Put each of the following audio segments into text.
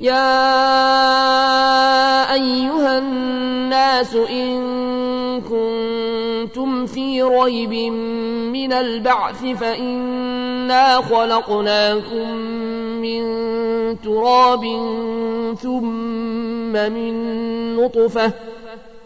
يا أيها الناس إن كنتم في ريب من البعث فإنا خلقناكم من تراب ثم من نطفة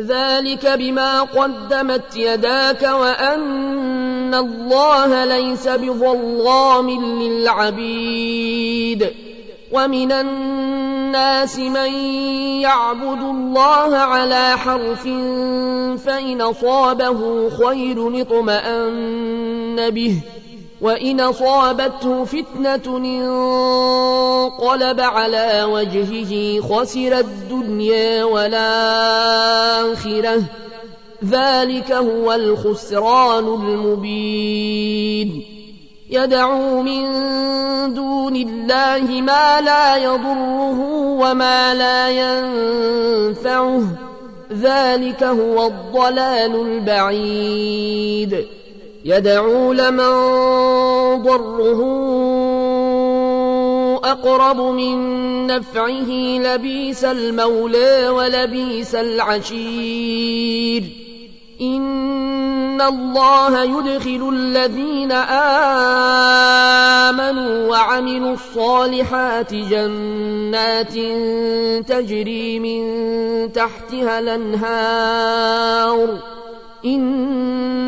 ذلك بما قدمت يداك وأن الله ليس بظلام للعبيد ومن الناس من يعبد الله على حرف فإن أصابه خير اطمأن به وإن أصابته فتنة انقلب على وجهه خسر الدنيا والآخرة. ذلك هو الخسران المبين. يدعو من دون الله ما لا يضره وما لا ينفعه. ذلك هو الضلال البعيد. يدعو لمن ضره أقرب من نفعه لبيس المولى ولبيس العشير. إن الله يدخل الذين آمنوا وعملوا الصالحات جنات تجري من تحتها الأنهار. إن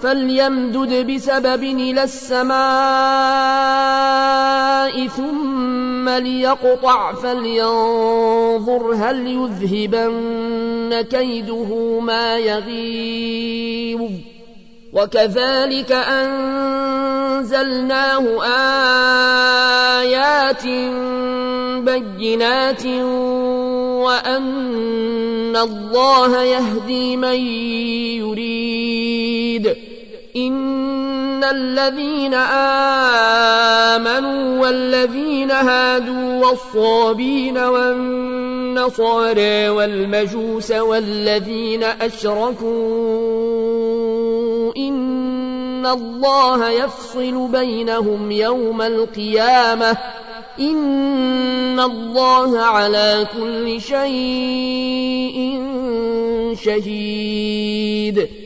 فليمدد بسبب إلى السماء ثم ليقطع فلينظر هل يذهبن كيده ما يغيظ. وكذلك أنزلناه آيات بينات وأن الله يهدي من يريد. إن الذين آمنوا والذين هادوا والصابين والنصارى والمجوس والذين أشركوا إن الله يفصل بينهم يوم القيامة. إن الله على كل شيء شهيد.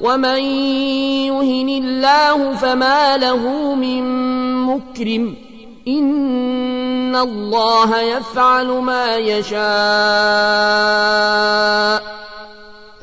ومن يهن الله فما له من مكرم إن الله يفعل ما يشاء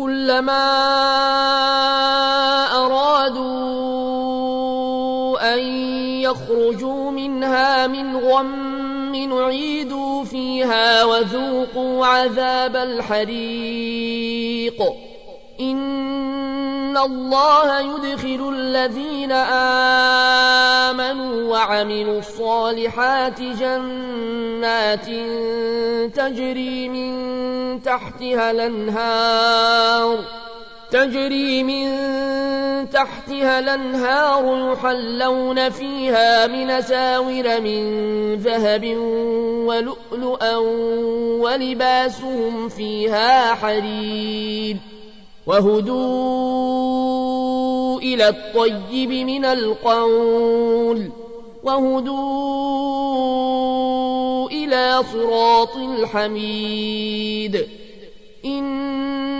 كلما أرادوا أن يخرجوا منها من غم نعيدوا فيها وذوقوا عذاب الحريق. إن الله يدخل الذين آمنوا وعملوا الصالحات جنات تجري من تحتها الأنهار تجري من تحتها الأنهار يحلون فيها من ساور من ذهب ولؤلؤا ولباسهم فيها حرير وهدوا إلى الطيب من القول وهدوا إلى صراط الحميد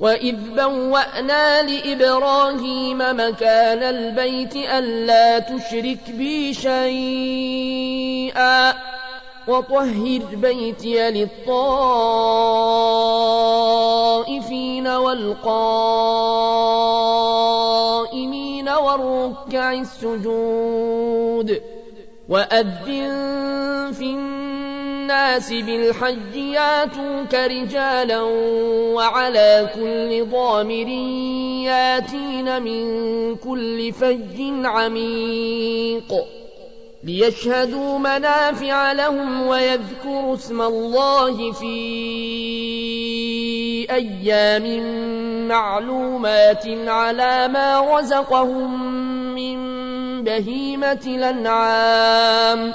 وإذ بوأنا لإبراهيم مكان البيت ألا تشرك بي شيئا وطهر بيتي للطائفين والقائمين والركع السجود وأذن في الناس بالحج ياتوك رجالا وعلى كل ضامر ياتين من كل فج عميق ليشهدوا منافع لهم ويذكروا اسم الله في أيام معلومات على ما رزقهم من بهيمة الأنعام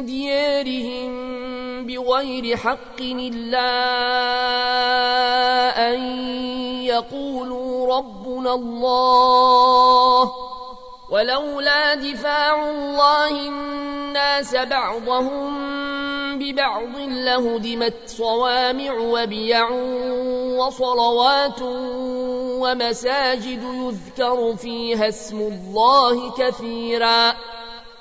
ديارهم بغير حق إلا أن يقولوا ربنا الله ولولا دفاع الله الناس بعضهم ببعض لهدمت صوامع وبيع وصلوات ومساجد يذكر فيها اسم الله كثيرا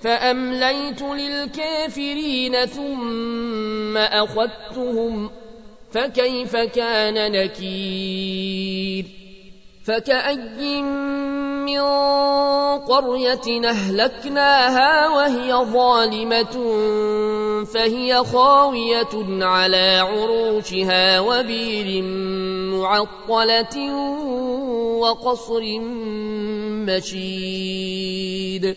فأمليت للكافرين ثم أخذتهم فكيف كان نكير؟ فكأي من قرية أهلكناها وهي ظالمة فهي خاوية على عروشها وبير معطلة وقصر مشيد.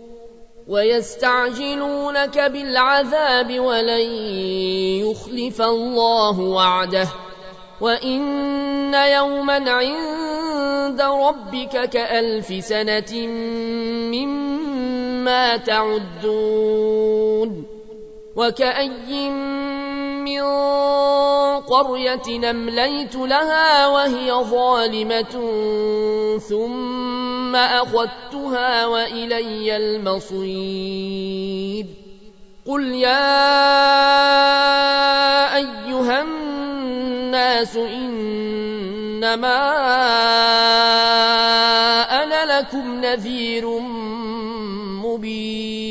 ويستعجلونك بالعذاب ولن يخلف الله وعده. وإن يوما عند ربك كألف سنة مما تعدون. وكأي من قرية أمليت لها وهي ظالمة ثم أخذتها وإلي المصير. قل يا أيها الناس إنما أنا لكم نذير مبين.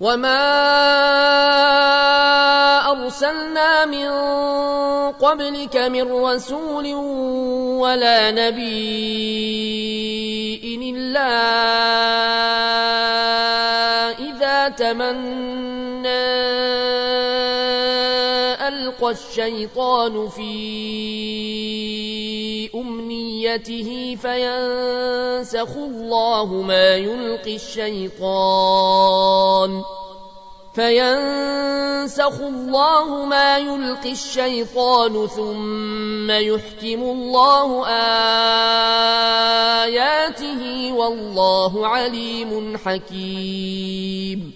وما أرسلنا من قبلك من رسول ولا نبي إلا إذا تمنى ألقى الشيطان في أمنيته فينسخ الله ما يلقي الشيطان فينسخ الله ما يلقي الشيطان ثم يحكم الله آياته والله عليم حكيم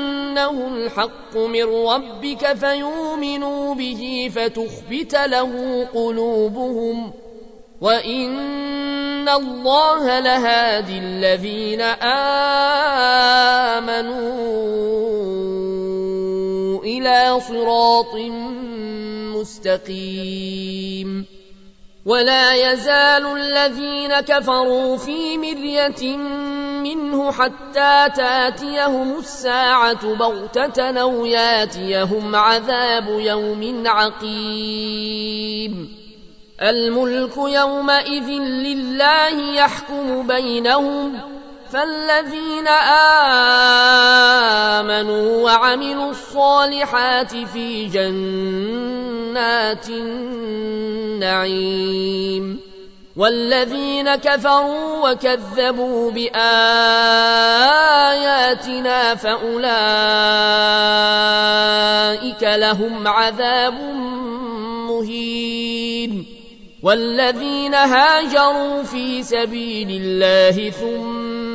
أنه الحق من ربك فيؤمنوا به فتخبت له قلوبهم وإن الله لهادي الذين آمنوا إلى صراط مستقيم ولا يزال الذين كفروا في مرية منه حتى تاتيهم الساعة بغتة أو ياتيهم عذاب يوم عقيم. الملك يومئذ لله يحكم بينهم فالذين آمنوا وعملوا الصالحات في جنات النعيم والذين كفروا وكذبوا بآياتنا فأولئك لهم عذاب مهين والذين هاجروا في سبيل الله ثم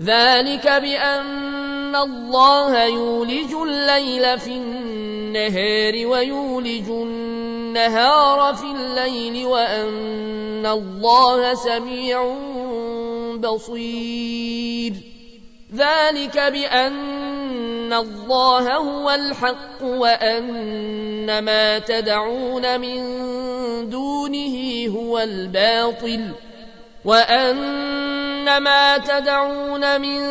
ذلك بأن الله يولج الليل في النهار ويولج النهار في الليل وأن الله سميع بصير. ذلك بأن الله هو الحق وأن ما تدعون من دونه هو الباطل. وأن ما تدعون من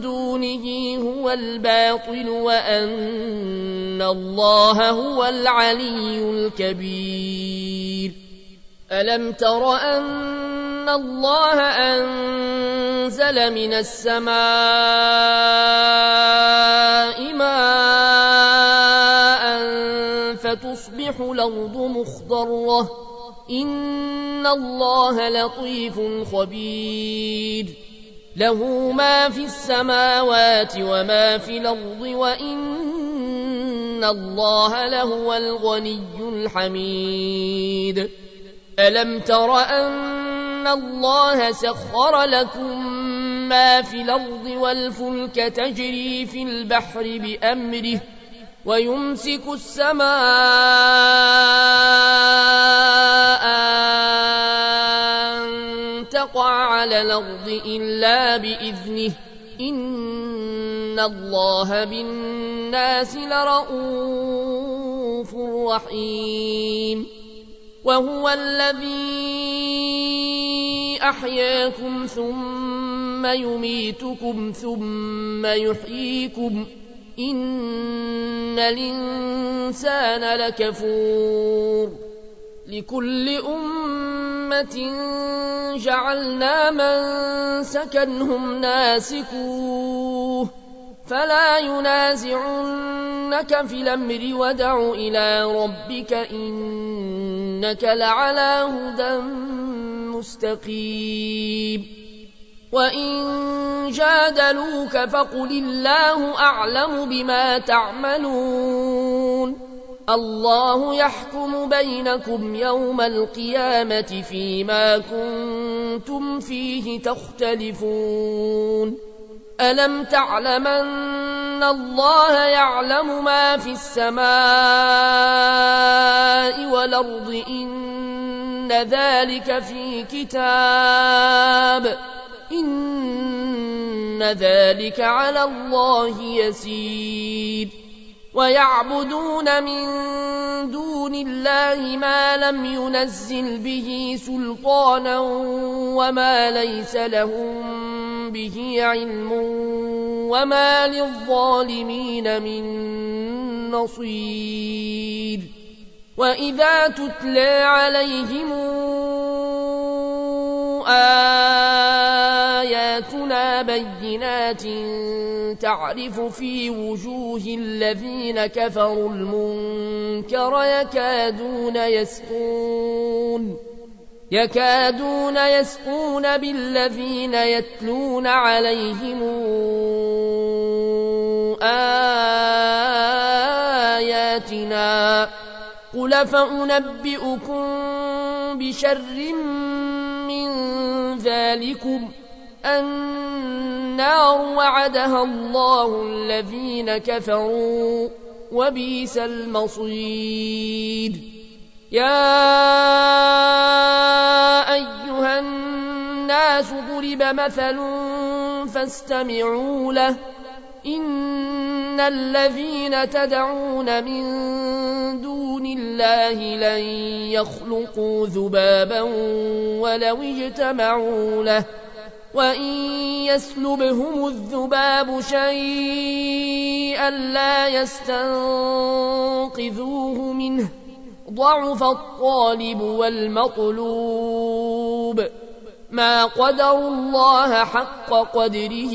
دونه هو الباطل وأن الله هو العلي الكبير ألم تر أن الله أنزل من السماء ماء فتصبح الأرض مخضرة إن الله لطيف خبير. له ما في السماوات وما في الأرض وإن الله لهو الغني الحميد. ألم تر أن الله سخر لكم ما في الأرض والفلك تجري في البحر بأمره ويمسك السماء على الأرض إلا بإذنه. إن الله بالناس لرؤوف رحيم. وهو الذي أحياكم ثم يميتكم ثم يحييكم. إن الإنسان لكفور. لكل أمة جعلنا من سكنهم ناسكوه فلا ينازعنك في الأمر ودع إلى ربك إنك لعلى هدى مستقيم. وإن جادلوك فقل الله أعلم بما تعملون. الله يحكم بينكم يوم القيامة فيما كنتم فيه تختلفون. ألم تعلمن الله يعلم ما في السماء والأرض؟ إن ذلك في كتاب. إن ذلك على الله يسير. ويعبدون من دون الله ما لم ينزل به سلطانا وما ليس لهم به علم وما للظالمين من نصير. وإذا تتلى عليهم آياتنا بينات تعرف في وجوه الذين كفروا المنكر يكادون يسقون يكادون يسقون بالذين يتلون عليهم آياتنا قل فأنبئكم بشر من ذلكم النار وعدها الله الذين كفروا وبيس المصير. يا أيها الناس ضرب مثل فاستمعوا له. إن الذين تدعون من الله لن يخلقوا ذبابا ولو اجتمعوا له وإن يسلبهم الذباب شيئا لا يستنقذوه منه ضعف الطالب والمطلوب ما قدروا الله حق قدره